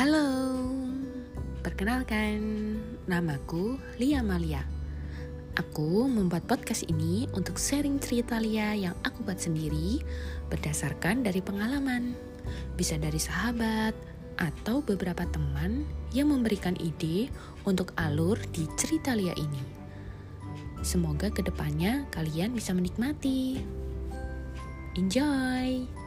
Halo, perkenalkan, namaku Lia Malia. Aku membuat podcast ini untuk sharing cerita Lia yang aku buat sendiri berdasarkan dari pengalaman. Bisa dari sahabat atau beberapa teman yang memberikan ide untuk alur di cerita Lia ini. Semoga ke depannya kalian bisa menikmati. Enjoy!